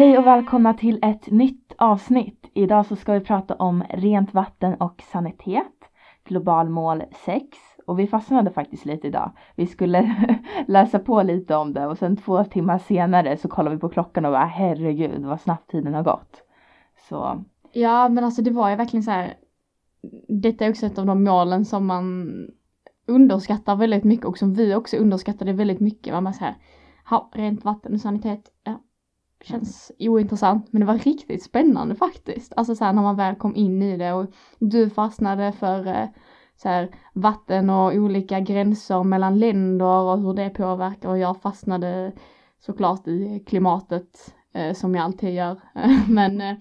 Hej och välkomna till ett nytt avsnitt. Idag så ska vi prata om rent vatten och sanitet, globalmål 6 och vi fastnade faktiskt lite idag. Vi skulle läsa på lite om det och sen två timmar senare så kollade vi på klockan och bara herregud vad snabbt tiden har gått. Så. Ja men alltså det var ju verkligen så här. Detta är också ett av de målen som man underskattar väldigt mycket och som vi också underskattade väldigt mycket. Man bara så här, ha, rent vatten och sanitet, ja, känns ointressant men det var riktigt spännande faktiskt. Alltså så här när man väl kom in i det och du fastnade för eh, så här, vatten och olika gränser mellan länder och hur det påverkar och jag fastnade såklart i klimatet eh, som jag alltid gör. men eh,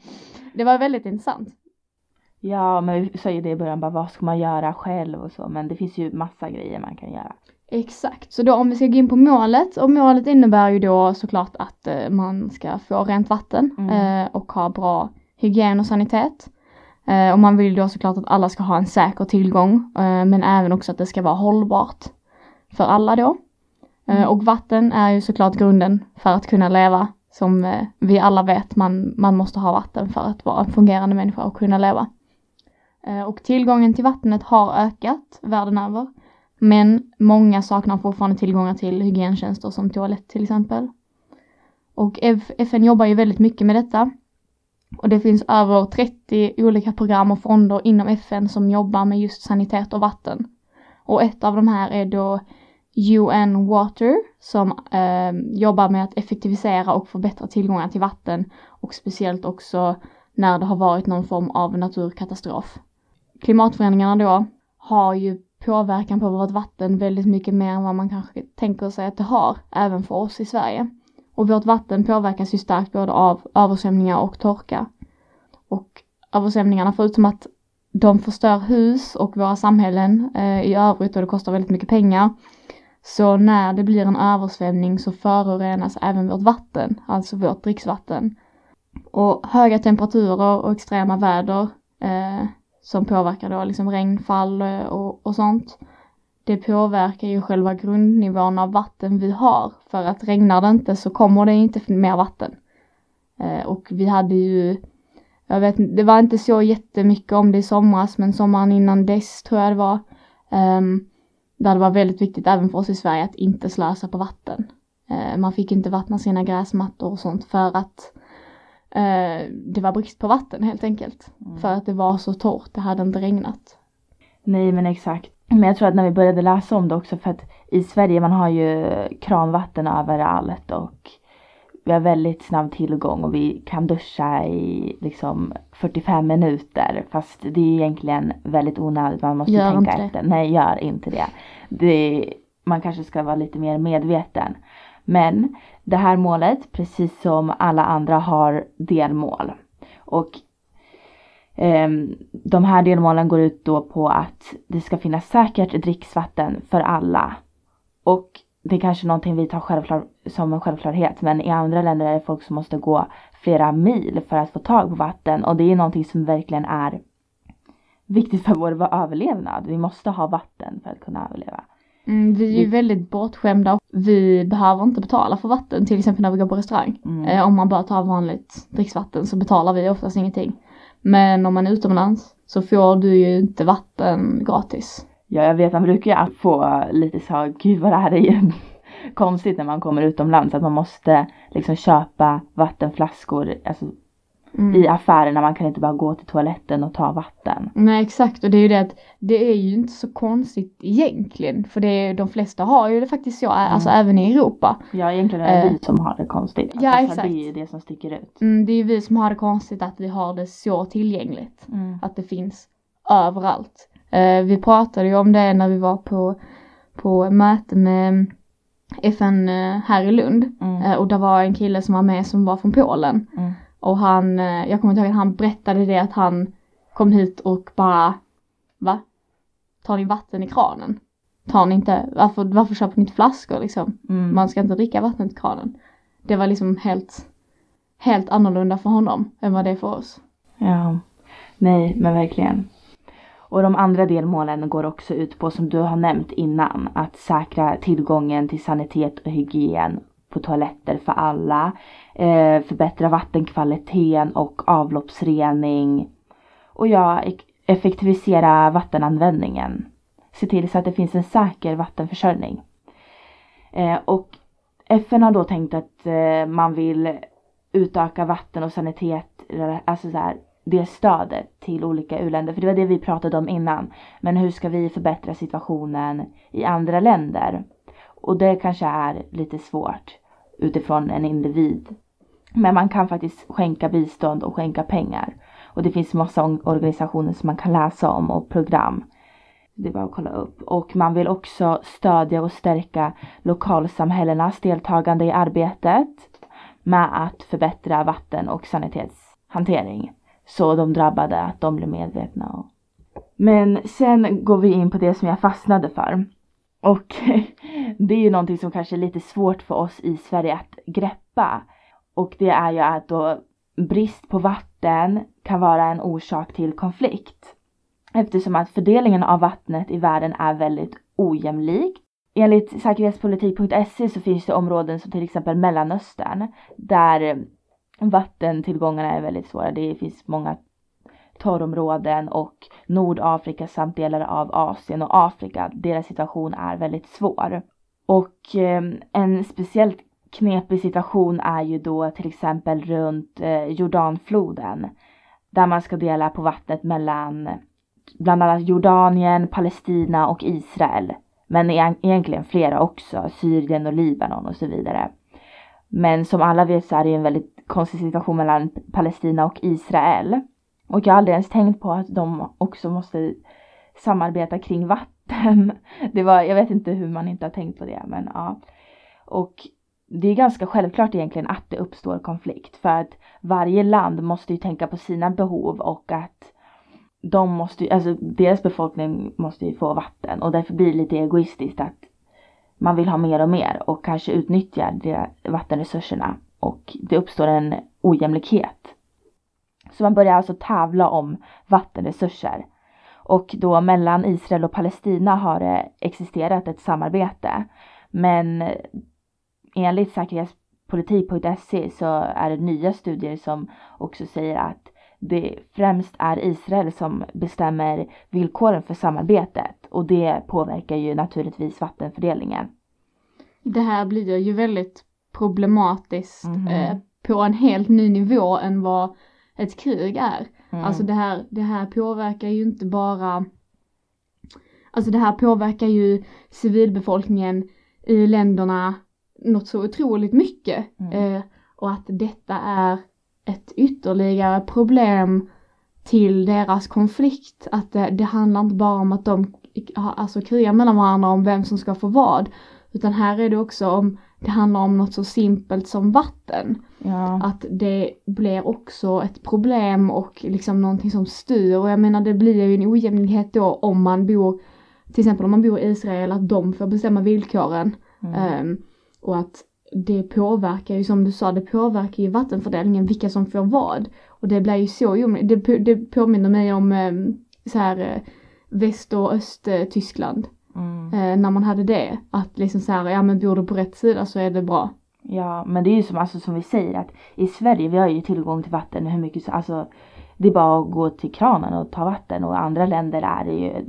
det var väldigt intressant. Ja, men vi sa ju det i början, bara vad ska man göra själv och så, men det finns ju massa grejer man kan göra. Exakt, så då om vi ska gå in på målet och målet innebär ju då såklart att eh, man ska få rent vatten Mm. eh, och ha bra hygien och sanitet. Eh, och man vill då såklart att alla ska ha en säker tillgång eh, men även också att det ska vara hållbart för alla då. Eh, Mm. och vatten är ju såklart grunden för att kunna leva som eh, vi alla vet man, man måste ha vatten för att vara en fungerande människa och kunna leva. Och tillgången till vattnet har ökat världen över. Men många saknar fortfarande tillgångar till hygientjänster som toalett till exempel. Och FN jobbar ju väldigt mycket med detta. Och det finns över 30 olika program och fonder inom FN som jobbar med just sanitet och vatten. Och ett av de här är då UN Water som eh, jobbar med att effektivisera och förbättra tillgången till vatten och speciellt också när det har varit någon form av naturkatastrof. Klimatförändringarna då har ju påverkan på vårt vatten väldigt mycket mer än vad man kanske tänker sig att det har, även för oss i Sverige. Och vårt vatten påverkas ju starkt både av översvämningar och torka. Och översvämningarna, förutom att de förstör hus och våra samhällen eh, i övrigt och det kostar väldigt mycket pengar. Så när det blir en översvämning så förorenas även vårt vatten, alltså vårt dricksvatten. Och höga temperaturer och extrema väder eh, som påverkar då liksom regnfall eh, och, och sånt. Det påverkar ju själva grundnivån av vatten vi har. För att regnar det inte så kommer det inte mer vatten. Eh, och vi hade ju, jag vet det var inte så jättemycket om det i somras men sommaren innan dess tror jag det var. Ehm, där det var väldigt viktigt även för oss i Sverige att inte slösa på vatten. Eh, man fick inte vattna sina gräsmattor och sånt för att eh, det var brist på vatten helt enkelt. Mm. För att det var så torrt, det hade inte regnat. Nej men exakt. Men jag tror att när vi började läsa om det också för att i Sverige man har ju kranvatten överallt och vi har väldigt snabb tillgång och vi kan duscha i liksom 45 minuter fast det är egentligen väldigt onödigt. Man måste Gör tänka efter. Nej, gör inte det. det. Man kanske ska vara lite mer medveten. Men det här målet, precis som alla andra, har delmål. Och eh, De här delmålen går ut då på att det ska finnas säkert dricksvatten för alla. Och det är kanske någonting vi tar självklar, som en självklarhet men i andra länder är det folk som måste gå flera mil för att få tag på vatten och det är någonting som verkligen är viktigt för vår överlevnad. Vi måste ha vatten för att kunna överleva. Mm, vi är ju väldigt bortskämda vi behöver inte betala för vatten till exempel när vi går på restaurang. Mm. Eh, om man bara tar vanligt dricksvatten så betalar vi oftast ingenting. Men om man är utomlands så får du ju inte vatten gratis. Ja, jag vet man brukar ju få lite så, gud vad det här är konstigt när man kommer utomlands att man måste liksom köpa vattenflaskor alltså, Mm. i affärerna. Man kan inte bara gå till toaletten och ta vatten. Nej exakt och det är ju det att det är ju inte så konstigt egentligen. För det är, de flesta har ju det faktiskt så, alltså även i Europa. Ja, egentligen är det Eh. vi som har det konstigt. Ja, Alltså, exakt. Det är ju det som sticker ut. Mm, det är ju vi som har det konstigt att vi har det så tillgängligt. Mm. att det finns överallt. Eh, vi pratade ju om det när vi var på, på möte med FN eh, här i Lund. Mm. Eh, och det var en kille som var med som var från Polen. Och han, eh, jag kommer inte ihåg att han berättade det att han kom hit och bara, va? Tar ni vatten i kranen? Tar ni inte, varför, varför köper ni inte flaskor liksom? Mm. Man ska inte dricka vattnet i kranen. Det var liksom helt, helt annorlunda för honom än vad det är för oss. Ja, nej men verkligen. Och de andra delmålen går också ut på som du har nämnt innan att säkra tillgången till sanitet och hygien på toaletter för alla, Eh, förbättra vattenkvaliteten och avloppsrening och ja, effektivisera vattenanvändningen. Se till så att det finns en säker vattenförsörjning. Eh, och FN har då tänkt att eh, man vill utöka vatten och sanitet, alltså så här, det stödet till olika uländer. För det var det vi pratade om innan. Men hur ska vi förbättra situationen i andra länder? Och det kanske är lite svårt utifrån en individ. Men man kan faktiskt skänka bistånd och skänka pengar. Och det finns massa organisationer som man kan läsa om och program. Det är bara att kolla upp. Och man vill också stödja och stärka lokalsamhällenas deltagande i arbetet med att förbättra vatten och sanitetshantering. Så de drabbade, att de blir medvetna. Men sen går vi in på det som jag fastnade för. Och det är ju någonting som kanske är lite svårt för oss i Sverige att greppa. Och det är ju att då brist på vatten kan vara en orsak till konflikt. Eftersom att fördelningen av vattnet i världen är väldigt ojämlik. Enligt säkerhetspolitik.se så finns det områden som till exempel Mellanöstern där vattentillgångarna är väldigt svåra. Det finns många torrområden och Nordafrika samt delar av Asien och Afrika. Deras situation är väldigt svår. Och eh, en speciellt knepig situation är ju då till exempel runt eh, Jordanfloden. Där man ska dela på vattnet mellan bland annat Jordanien, Palestina och Israel. Men egentligen flera också, Syrien och Libanon och så vidare. Men som alla vet så är det en väldigt konstig situation mellan Palestina och Israel. Och jag har aldrig ens tänkt på att de också måste samarbeta kring vatten. Det var, jag vet inte hur man inte har tänkt på det men ja. Och det är ganska självklart egentligen att det uppstår konflikt för att varje land måste ju tänka på sina behov och att de måste, alltså deras befolkning måste ju få vatten och därför blir det lite egoistiskt att man vill ha mer och mer och kanske utnyttja vattenresurserna och det uppstår en ojämlikhet. Så man börjar alltså tävla om vattenresurser. Och då mellan Israel och Palestina har det existerat ett samarbete. Men enligt säkerhetspolitik.se så är det nya studier som också säger att det främst är Israel som bestämmer villkoren för samarbetet och det påverkar ju naturligtvis vattenfördelningen. Det här blir ju väldigt problematiskt mm -hmm. eh, på en helt ny nivå än vad ett krig är. Mm. Alltså det här, det här påverkar ju inte bara Alltså det här påverkar ju civilbefolkningen i länderna något så otroligt mycket. Mm. Eh, och att detta är ett ytterligare problem till deras konflikt. Att det, det handlar inte bara om att de alltså krigar mellan varandra om vem som ska få vad. Utan här är det också om, det handlar om något så simpelt som vatten. Ja. Att det blir också ett problem och liksom någonting som styr. Och jag menar det blir ju en ojämlikhet då om man bor, till exempel om man bor i Israel, att de får bestämma villkoren. Mm. Um, och att det påverkar ju som du sa, det påverkar ju vattenfördelningen, vilka som får vad. Och det blir ju så det, det påminner mig om um, så här uh, väst och östtyskland. Mm. Uh, när man hade det, att liksom så här, ja men bor du på rätt sida så är det bra. Ja, men det är ju som, alltså, som vi säger att i Sverige, vi har ju tillgång till vatten hur mycket, alltså det är bara att gå till kranen och ta vatten och i andra länder är det ju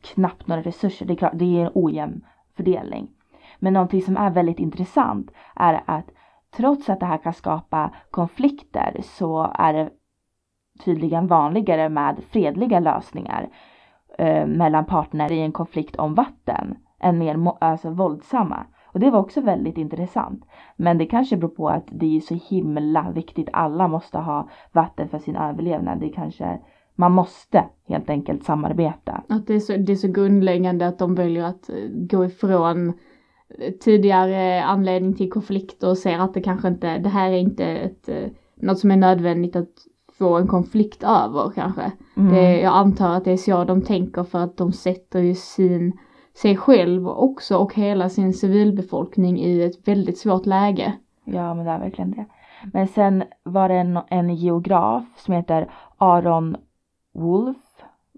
knappt några resurser. Det är klart, det är en ojämn fördelning. Men någonting som är väldigt intressant är att trots att det här kan skapa konflikter så är det tydligen vanligare med fredliga lösningar eh, mellan partner i en konflikt om vatten än mer alltså, våldsamma. Och det var också väldigt intressant. Men det kanske beror på att det är så himla viktigt. Alla måste ha vatten för sin överlevnad. Det kanske man måste helt enkelt samarbeta. Att det är så, det är så grundläggande att de väljer att eh, gå ifrån tidigare anledning till konflikt och ser att det kanske inte, det här är inte ett, eh, något som är nödvändigt att få en konflikt över kanske. Mm. Det, jag antar att det är så de tänker för att de sätter ju sin sig själv också och hela sin civilbefolkning i ett väldigt svårt läge. Ja men det är verkligen det. Men sen var det en, en geograf som heter Aron Wolf.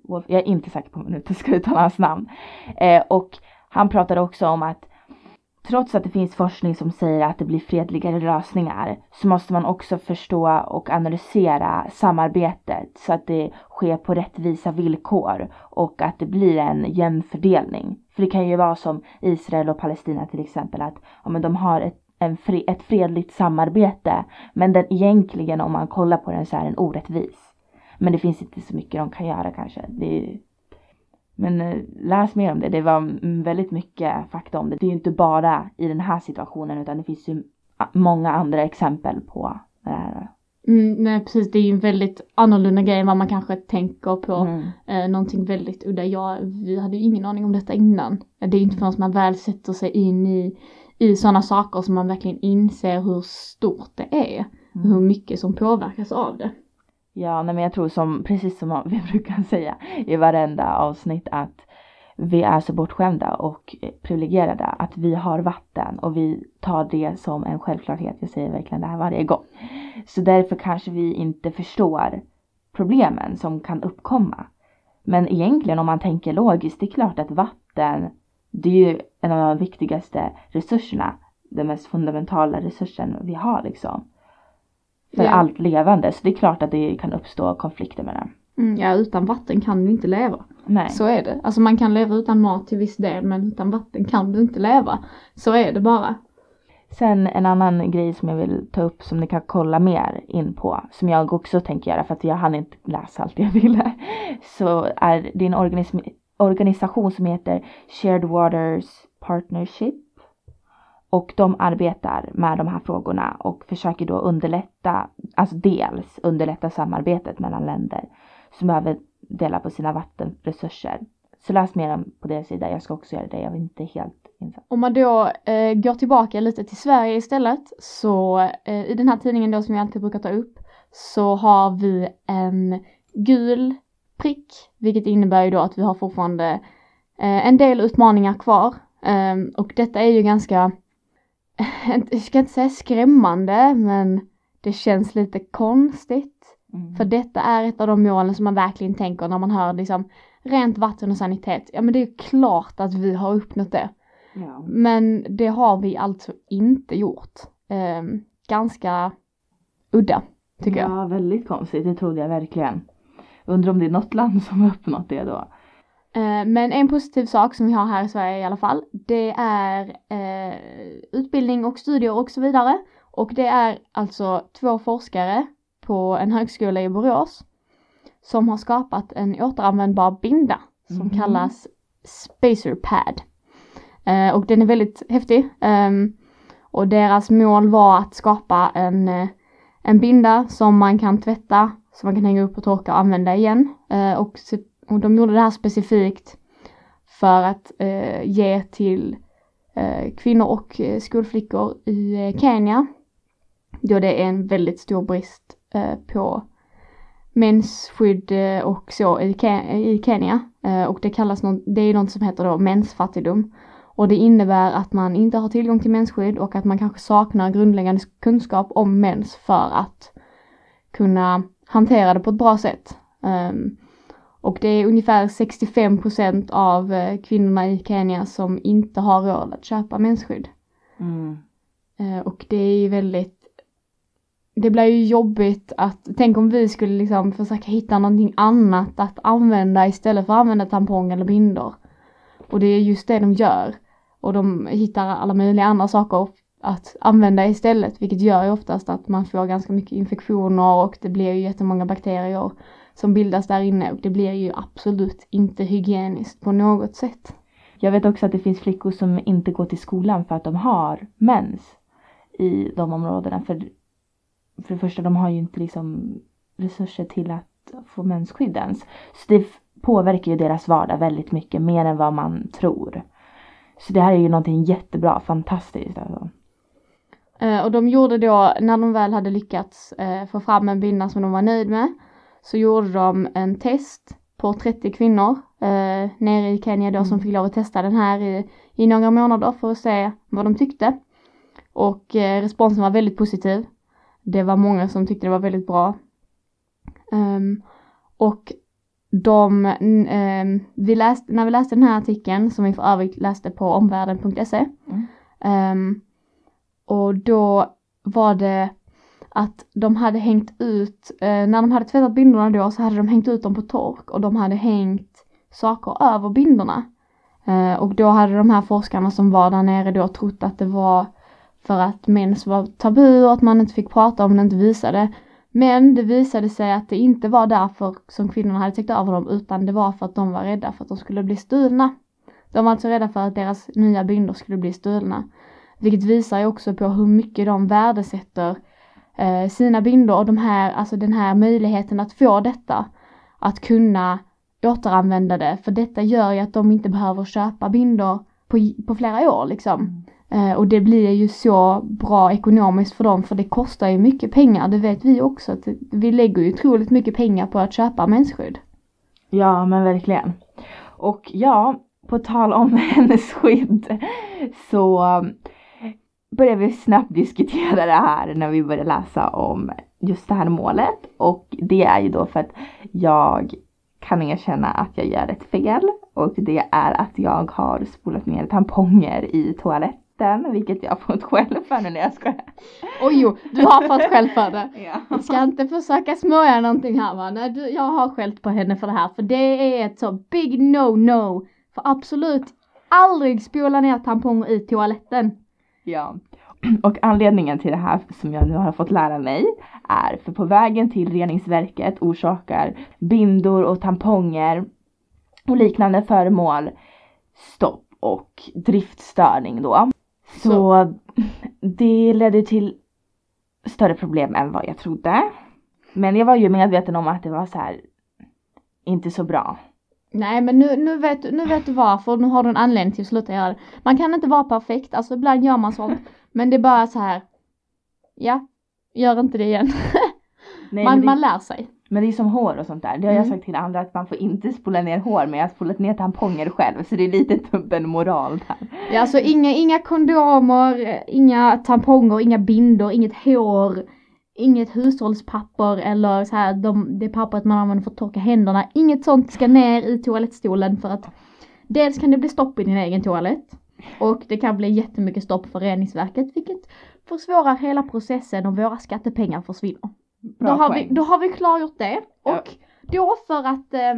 Wolf. Jag är inte säker på om jag ska uttala hans namn. Eh, och han pratade också om att trots att det finns forskning som säger att det blir fredligare lösningar så måste man också förstå och analysera samarbetet så att det sker på rättvisa villkor och att det blir en jämn fördelning. För det kan ju vara som Israel och Palestina till exempel att ja, men de har ett, en fri, ett fredligt samarbete men den egentligen om man kollar på den så är den orättvis. Men det finns inte så mycket de kan göra kanske. Det är, men eh, läs mer om det. Det var väldigt mycket fakta om det. Det är ju inte bara i den här situationen utan det finns ju många andra exempel på det här. Mm, nej precis, det är ju en väldigt annorlunda grej än vad man kanske tänker på. Mm. Eh, någonting väldigt udda. Ja, vi hade ju ingen aning om detta innan. Det är ju inte förrän man väl sätter sig in i, i sådana saker som man verkligen inser hur stort det är. Mm. Hur mycket som påverkas av det. Ja, nej, men jag tror som, precis som vi brukar säga i varenda avsnitt att vi är så bortskämda och privilegierade att vi har vatten och vi tar det som en självklarhet. Jag säger verkligen det här varje gång. Så därför kanske vi inte förstår problemen som kan uppkomma. Men egentligen om man tänker logiskt, det är klart att vatten, det är ju en av de viktigaste resurserna, den mest fundamentala resursen vi har liksom för Ja. allt levande. Så det är klart att det kan uppstå konflikter med det. Mm, ja, utan vatten kan vi inte leva. Nej. Så är det. Alltså man kan leva utan mat till viss del men utan vatten kan du inte leva. Så är det bara. Sen en annan grej som jag vill ta upp som ni kan kolla mer in på. Som jag också tänker göra för att jag hann inte läsa allt jag ville. Så är det en organisation som heter Shared Waters Partnership. Och de arbetar med de här frågorna och försöker då underlätta, alltså dels underlätta samarbetet mellan länder som behöver dela på sina vattenresurser. Så läs mer om på deras sida. Jag ska också göra det. Jag är inte helt insatt. Om man då eh, går tillbaka lite till Sverige istället så eh, i den här tidningen då som jag alltid brukar ta upp så har vi en gul prick vilket innebär ju då att vi har fortfarande eh, en del utmaningar kvar ehm, och detta är ju ganska, jag ska inte säga skrämmande men det känns lite konstigt Mm. för detta är ett av de målen som man verkligen tänker när man hör liksom rent vatten och sanitet. Ja men det är klart att vi har uppnått det. Ja. Men det har vi alltså inte gjort. Ehm, ganska udda, tycker jag. Ja, väldigt konstigt. Det trodde jag verkligen. Undrar om det är något land som har uppnått det då. Eh, men en positiv sak som vi har här i Sverige i alla fall, det är eh, utbildning och studier och så vidare. Och det är alltså två forskare på en högskola i Borås som har skapat en återanvändbar binda som Mhm. kallas Spacer Pad. Eh, och den är väldigt häftig. Ehm, och deras mål var att skapa en, eh, en binda som man kan tvätta, som man kan hänga upp och torka och använda igen. Eh, och, se, och de gjorde det här specifikt för att eh, ge till eh, kvinnor och eh, skolflickor i eh, Kenya. Då det är en väldigt stor brist eh, på mensskydd eh, och så i, Ke- i Kenya. Eh, och det kallas något, det är något som heter då mensfattigdom. Och det innebär att man inte har tillgång till mensskydd och att man kanske saknar grundläggande kunskap om mens för att kunna hantera det på ett bra sätt. Ehm, och det är ungefär 65 procent av eh, kvinnorna i Kenya som inte har råd att köpa mensskydd. Mm. Eh, och det är ju väldigt det blir ju jobbigt att, tänk om vi skulle liksom försöka hitta någonting annat att använda istället för att använda tampong eller bindor. Och det är just det de gör. Och de hittar alla möjliga andra saker att använda istället, vilket gör ju oftast att man får ganska mycket infektioner och det blir ju jättemånga bakterier som bildas där inne och det blir ju absolut inte hygieniskt på något sätt. Jag vet också att det finns flickor som inte går till skolan för att de har mens i de områdena. För, för det första, de har ju inte liksom resurser till att få mensskydd ens. Så det påverkar ju deras vardag väldigt mycket, mer än vad man tror. Så det här är ju någonting jättebra, fantastiskt alltså. Eh, och de gjorde då, när de väl hade lyckats eh, få fram en binda som de var nöjd med, så gjorde de en test på 30 kvinnor eh, nere i Kenya då som Mm. fick lov att testa den här i, i några månader för att se vad de tyckte. Och eh, responsen var väldigt positiv. Det var många som tyckte det var väldigt bra. Ehm, och de, ehm, vi läste, när vi läste den här artikeln, som vi för övrigt läste på omvärlden.se, Mm. Ehm, och då var det att de hade hängt ut, eh, när de hade tvättat bindorna då så hade de hängt ut dem på tork och de hade hängt saker över bindorna. Eh, och då hade de här forskarna som var där nere då trott att det var för att mens var tabu och att man inte fick prata om det, inte visade. Men det visade sig att det inte var därför som kvinnorna hade täckt över dem utan det var för att de var rädda för att de skulle bli stulna. De var alltså rädda för att deras nya bindor skulle bli stulna. Vilket visar ju också på hur mycket de värdesätter eh, sina bindor och de här, alltså den här möjligheten att få detta. Att kunna återanvända det. För detta gör ju att de inte behöver köpa bindor på, på flera år liksom. Eh, och det blir ju så bra ekonomiskt för dem för det kostar ju mycket pengar. Det vet vi också. Att vi lägger ju otroligt mycket pengar på att köpa mensskydd. Ja men verkligen. Och ja, på tal om hennes skydd så började vi snabbt diskutera det här när vi började läsa om just det här målet. Och det är ju då för att jag kan erkänna att jag gör ett fel. Och det är att jag har spolat ner tamponger i toaletten. Vilket jag har fått skäll för nu när jag skojar. Oj jo, du har fått skäll för det. Ja. Vi ska inte försöka smörja någonting här va. Nej, du, jag har skällt på henne för det här. För det är ett så big no-no. För absolut aldrig spola ner tamponger i toaletten. Ja, och anledningen till det här som jag nu har fått lära mig är för på vägen till reningsverket orsakar bindor och tamponger och liknande föremål stopp och driftstörning då. Så, Så. det ledde till större problem än vad jag trodde. Men jag var ju medveten om att det var så här inte så bra. Nej men nu, nu, vet, nu vet du varför, nu har du en anledning till att sluta göra det. Man kan inte vara perfekt, alltså ibland gör man sånt. men det är bara så här. Ja, gör inte det igen. Nej, man, det, man lär sig. men det är som hår och sånt där. Det har jag Mm. sagt till andra att man får inte spola ner hår men jag har spolat ner tamponger själv så det är lite dubbelmoral där. Ja, alltså inga, inga kondomer, inga tamponger, inga bindor, inget hår, inget hushållspapper eller så här de, det pappret man använder för att torka händerna. Inget sånt ska ner i toalettstolen för att dels kan det bli stopp i din egen toalett och det kan bli jättemycket stopp för reningsverket vilket försvårar hela processen och våra skattepengar försvinner. Då har, vi, då har vi klargjort det. Ja. Och då för att eh,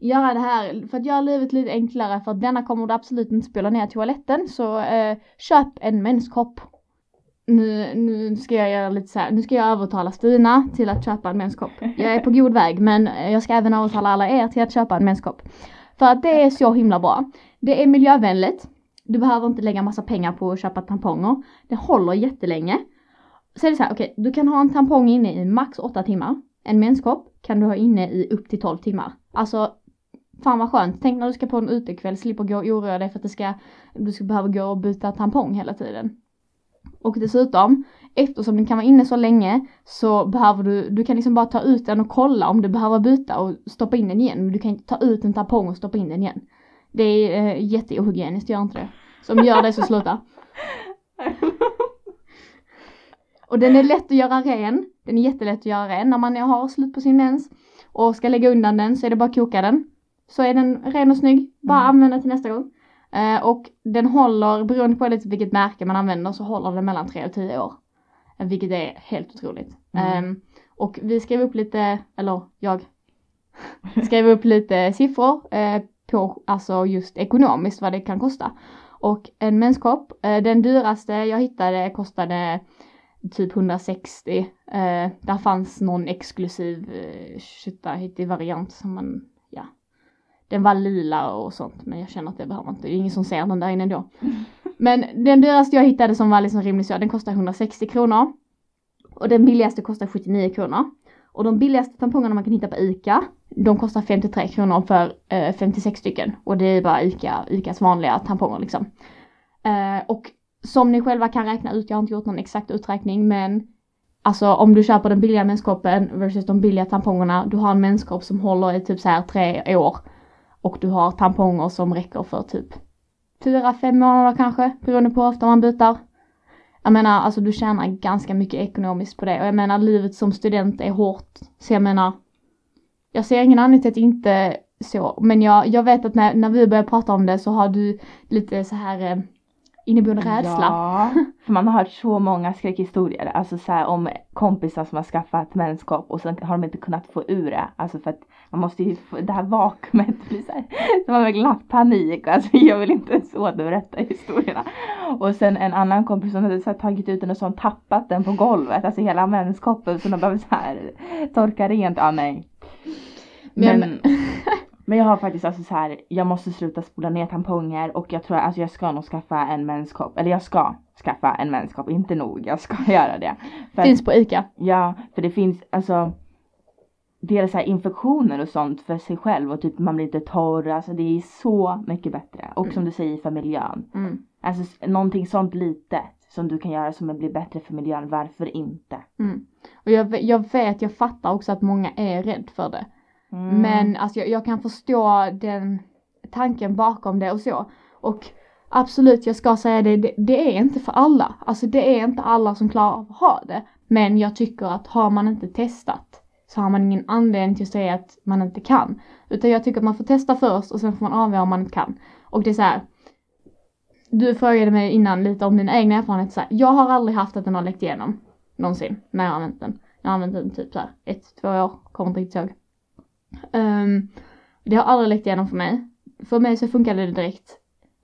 göra det här, för att göra livet lite enklare, för att denna kommer du absolut inte spola ner toaletten, så eh, köp en menskopp. Nu, nu ska jag göra lite så här, nu ska jag övertala Stina till att köpa en menskopp. Jag är på god väg, men jag ska även övertala alla er till att köpa en menskopp. För att det är så himla bra. Det är miljövänligt. Du behöver inte lägga massa pengar på att köpa tamponger. Det håller jättelänge. Så är det så här, okej, du kan ha en tampong inne i max 8 timmar. En menskopp kan du ha inne i upp till 12 timmar. Alltså, fan vad skönt. Tänk när du ska på en utekväll, slipper gå och oroa dig för att du ska, du ska behöva gå och byta tampong hela tiden. Och dessutom, eftersom den kan vara inne så länge så behöver du, du kan liksom bara ta ut den och kolla om du behöver byta och stoppa in den igen. Men du kan inte ta ut en tampong och stoppa in den igen. Det är eh, jätteohygieniskt, gör inte det. Så om gör det så sluta. Och den är lätt att göra ren. Den är jättelätt att göra ren. När man har slut på sin mens och ska lägga undan den så är det bara att koka den. Så är den ren och snygg. Bara Mm. använda till nästa gång. Eh, och den håller, beroende på lite vilket märke man använder, så håller den mellan 3 och 10 år. Eh, vilket är helt otroligt. Mm. Ehm, och vi skrev upp lite, eller jag skrev upp lite siffror eh, på alltså just ekonomiskt vad det kan kosta. Och en menskopp, den dyraste jag hittade kostade typ 160. Eh, där fanns någon exklusiv eh, variant som man. Den var lila och sånt men jag känner att det behöver man inte, det är ingen som ser den där inne då. Men den dyraste jag hittade som var liksom rimlig så, den kostade 160 kronor. Och den billigaste kostar 79 kronor. Och de billigaste tampongerna man kan hitta på ICA, de kostar 53 kronor för eh, 56 stycken. Och det är bara ICA, ICAs vanliga tamponger liksom. Eh, och som ni själva kan räkna ut, jag har inte gjort någon exakt uträkning men Alltså om du köper den billiga menskoppen versus de billiga tampongerna, du har en menskopp som håller i typ så här tre år. Och du har tamponger som räcker för typ fyra, fem månader kanske, beroende på hur ofta man byter. Jag menar, alltså du tjänar ganska mycket ekonomiskt på det och jag menar livet som student är hårt. Så jag menar, jag ser ingen anledning till att inte så, men jag, jag vet att när, när vi började prata om det så har du lite så här, eh, inneboende rädsla. Ja, för man har hört så många skräckhistorier, alltså så här, om kompisar som har skaffat menskopp och sen har de inte kunnat få ur det. Alltså för att man måste ju få det här vakuumet blir så här, har verkligen haft panik, alltså jag vill inte ens återberätta historierna. Och sen en annan kompis som hade så här, tagit ut den och så tappat den på golvet, alltså hela menskoppen så de behöver så här torka rent, ja nej. Men- Men, men jag har faktiskt alltså så här, jag måste sluta spola ner tamponger och jag tror alltså jag ska nog skaffa en menskopp. Eller jag ska skaffa en menskopp, inte nog, jag ska göra det. För Finns på ICA. Ja, för det finns alltså dels så här infektioner och sånt för sig själv och typ man blir inte torr, alltså det är så mycket bättre. Och som du säger för miljön. Mm. Alltså någonting sånt litet som du kan göra som blir bättre för miljön, varför inte? Mm. Och jag, jag vet, jag fattar också att många är rädd för det. Mm. Men alltså jag, jag kan förstå den tanken bakom det och så. Och absolut, jag ska säga det, det, det är inte för alla. Alltså det är inte alla som klarar av att ha det. Men jag tycker att har man inte testat så har man ingen anledning till att säga att man inte kan. Utan jag tycker att man får testa först och sen får man avgöra om man inte kan. Och det är så här. Du frågade mig innan lite om mina egna erfarenheter. Så här, jag har aldrig haft att den har läckt igenom. Någonsin. När jag har använt den. Jag har använt den typ så här ett, två år. Kommer inte riktigt ihåg. Ehm, det har aldrig läckt igenom för mig. För mig så funkade det direkt.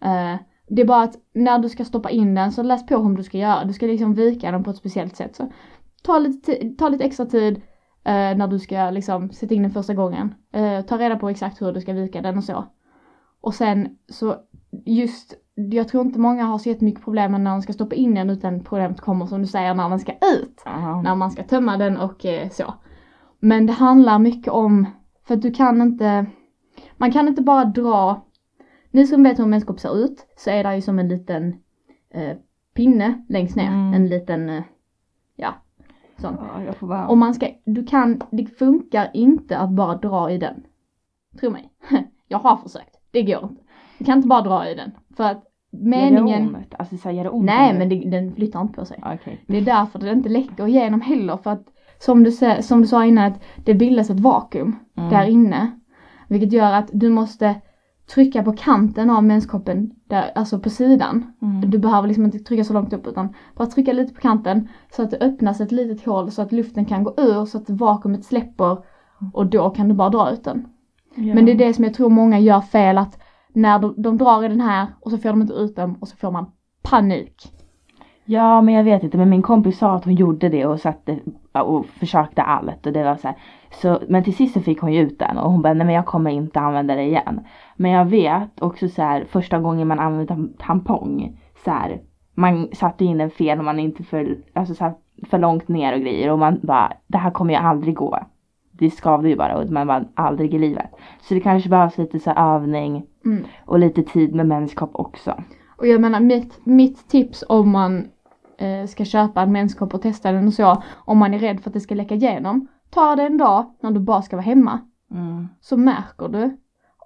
Eh, det är bara att när du ska stoppa in den så läs på hur du ska göra. Du ska liksom vika den på ett speciellt sätt. Så ta lite, ta lite extra tid eh, när du ska liksom sätta in den första gången. Eh, ta reda på exakt hur du ska vika den och så. Och sen så just, jag tror inte många har så jättemycket problem när de ska stoppa in den utan problemet kommer som du säger när den ska ut Ja. när man ska tömma den och så. Men det handlar mycket om, för att du kan inte, man kan inte bara dra, ni som vet hur en menskopp ser ut så är det ju som en liten eh, pinne längst ner, Mm. en liten, eh, ja, sån. Ja, bara... Om man ska, du kan, det funkar inte att bara dra i den. Tro mig. Jag har försökt, det går inte. Du kan inte bara dra i den. För att Gör det meningen, ont? Alltså gör det ont? nej men det... den flyttar inte på sig. Okej. Det är därför det inte läcker igenom heller för att som du, som du sa innan att det bildas ett vakuum Mm. där inne. Vilket gör att du måste trycka på kanten av menskoppen, där, alltså på sidan. Mm. Du behöver liksom inte trycka så långt upp utan bara trycka lite på kanten så att det öppnas ett litet hål så att luften kan gå ur så att vakuumet släpper och då kan du bara dra ut den. Ja. Men det är det som jag tror många gör fel att när de, de drar i den här och så får de inte ut den och så får man panik. Ja men jag vet inte men min kompis sa att hon gjorde det och satte och försökte allt och det var så här. Så, men till sist så fick hon ju ut den och hon bara nej men jag kommer inte använda det igen. Men jag vet också så här första gången man använde tam- tampong så här, man satte in den fel och man inte för, alltså så här, för långt ner och grejer och man bara det här kommer ju aldrig gå. Det skavde ju bara och man bara aldrig i livet. Så det kanske behövs lite så övning Mm. och lite tid med menskopp också. Och jag menar mitt, mitt tips om man ska köpa en menskopp och testa den och så, om man är rädd för att det ska läcka igenom, ta det en dag när du bara ska vara hemma. Mm. Så märker du.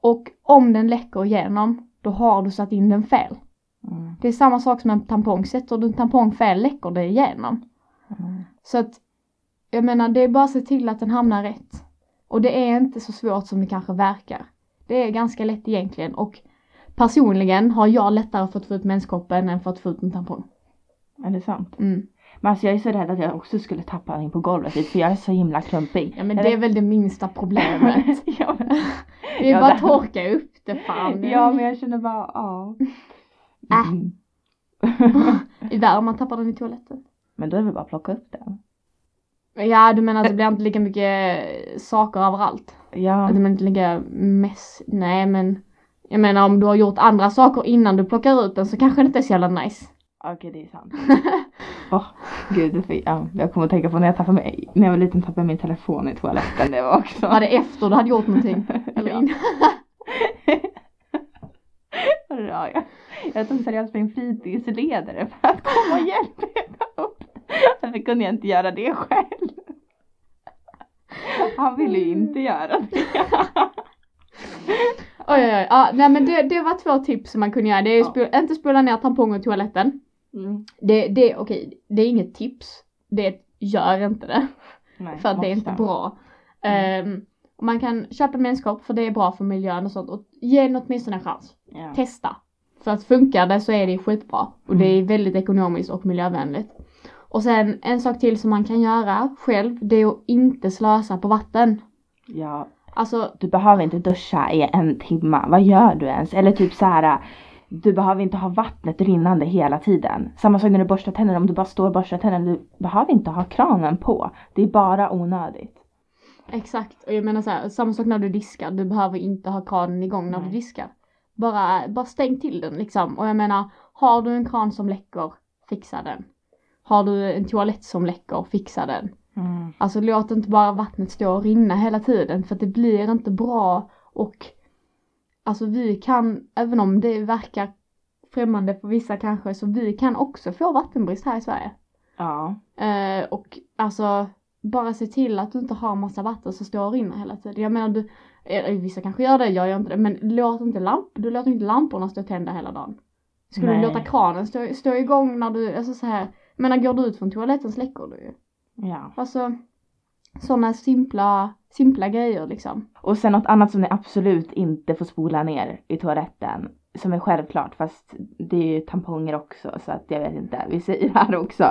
Och om den läcker igenom, då har du satt in den fel. Mm. Det är samma sak som en tampong, sätter du en tampong fel läcker det igenom. Mm. Så att, jag menar det är bara att se till att den hamnar rätt. Och det är inte så svårt som det kanske verkar. Det är ganska lätt egentligen och personligen har jag lättare fått få ut menskoppen än fått få ut en tampong. Är det sant? Mm. Men alltså jag är så rädd att jag också skulle tappa den på golvet typ, för jag är så himla klumpig. Ja men det är väl det minsta problemet. ja, men, Det är Ja, bara det- torka upp det fan. ja men jag känner bara ja. Äh. Mm. I värre om man tappar den i toaletten. men då är det väl bara att plocka upp den. Ja du menar att det blir inte lika mycket saker överallt? Ja. Att det blir inte lika mess. Nej men jag menar om du har gjort andra saker innan du plockar ut den så kanske det inte är så jävla nice. Okej det är sant. Åh gud, ja, jag kommer att tänka på när jag tappade mig, när jag var liten tappade jag min telefon i toaletten. Det var också. Var det efter du hade gjort någonting? Eller Ja. innan? Ja, jag, jag tog seriöst min fritidsledare för att komma och hjälpa mig upp. Varför kunde jag inte göra det själv? Han ville ju inte göra det. Oj oj oj. Ja, nej men det, det var två tips som man kunde göra. Det är ju Ja. inte spola ner tamponger i toaletten. Mm. Det, det, okej, det är inget tips. Det är gör inte det. Nej, För att det är inte bra. Mm. Ehm, man kan köpa menskopp för det är bra för miljön och sånt. Och ge den åtminstone en chans. Ja. Testa. För att funkar det så är det skitbra. Och det är väldigt ekonomiskt och miljövänligt. Och sen en sak till som man kan göra själv, det är att inte slösa på vatten. Ja, Alltså, du behöver inte duscha i en timme. Vad gör du ens? Eller typ så här. Du behöver inte ha vattnet rinnande hela tiden. Samma sak när du borstar tänderna. Om du bara står och borstar tänderna. Du behöver inte ha kranen på. Det är bara onödigt. exakt. Och jag menar så här, samma sak när du diskar. Du behöver inte ha kranen igång när Nej. du diskar. Bara, bara stäng till den liksom. Och jag menar, har du en kran som läcker, fixa den. Har du en toalett som läcker, fixa den. Mm. Alltså låt inte bara vattnet stå och rinna hela tiden för att det blir inte bra och alltså vi kan, även om det verkar främmande för vissa kanske, så vi kan också få vattenbrist här i Sverige. Ja. Eh, och alltså bara se till att du inte har massa vatten som står och rinner hela tiden. Jag menar du, vissa kanske gör det, jag gör inte det, men låt inte lamp, du låter inte lamporna stå tända hela dagen. Skulle Nej. du låta kranen stå, stå igång när du, alltså så här, jag menar går du ut från toaletten släcker du ju. ja. Alltså sådana simpla, simpla grejer liksom. Och sen något annat som ni absolut inte får spola ner i toaletten. Som är självklart fast det är ju tamponger också så att jag vet inte. Vi säger här också.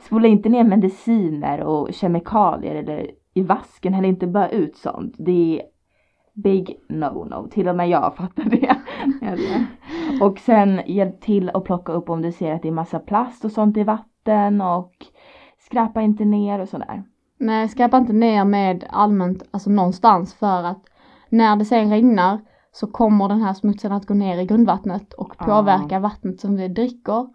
Spola inte ner mediciner och kemikalier eller i vasken eller inte bara ut sånt. Det är big no-no. Till och med jag fattar det. Och sen hjälp till att plocka upp om du ser att det är massa plast och sånt i vatten och skräpa inte ner och sådär. Nej, skräpa inte ner med allmänt, alltså någonstans för att när det sen regnar så kommer den här smutsen att gå ner i grundvattnet och Ja. påverka vattnet som vi dricker.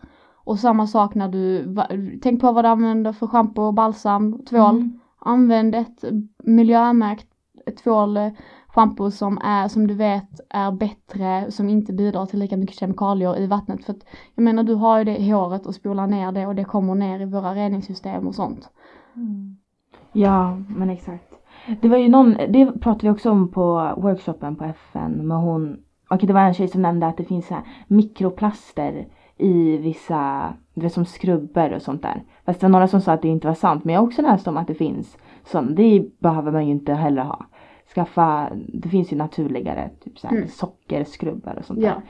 Och samma sak när du, tänk på vad du använder för schampo, balsam, tvål. Mm. Använd ett miljömärkt tvål, eh, schampo som är, som du vet är bättre, som inte bidrar till lika mycket kemikalier i vattnet. För att, jag menar du har ju det i håret och spolar ner det och det kommer ner i våra reningssystem och sånt. Ja, men exakt. Det var ju någon, det pratade vi också om på workshopen på FN med hon, okej det var en tjej som nämnde att det finns så här mikroplaster i vissa, det vet som skrubber och sånt där. Fast det var några som sa att det inte var sant, men jag har också läst om att det finns Så Det behöver man ju inte heller ha. Skaffa, det finns ju naturligare, typ så här Mm. sockerskrubbar och sånt där. Ja.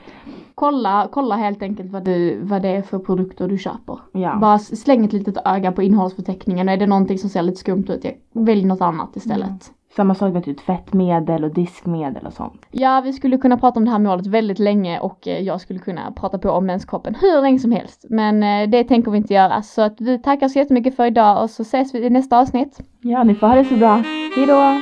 Kolla, kolla helt enkelt vad, du, vad det är för produkter du köper. Ja. Bara släng ett litet öga på innehållsförteckningen och är det någonting som ser lite skumt ut, välj något annat istället. Samma sak med typ tvättmedel och diskmedel och sånt. Ja, vi skulle kunna prata om det här målet väldigt länge och eh, jag skulle kunna prata på om menskoppen hur länge som helst. Men eh, det tänker vi inte göra. Så att vi tackar så jättemycket för idag och så ses vi i nästa avsnitt. Ja, ni får ha det så bra. Hejdå!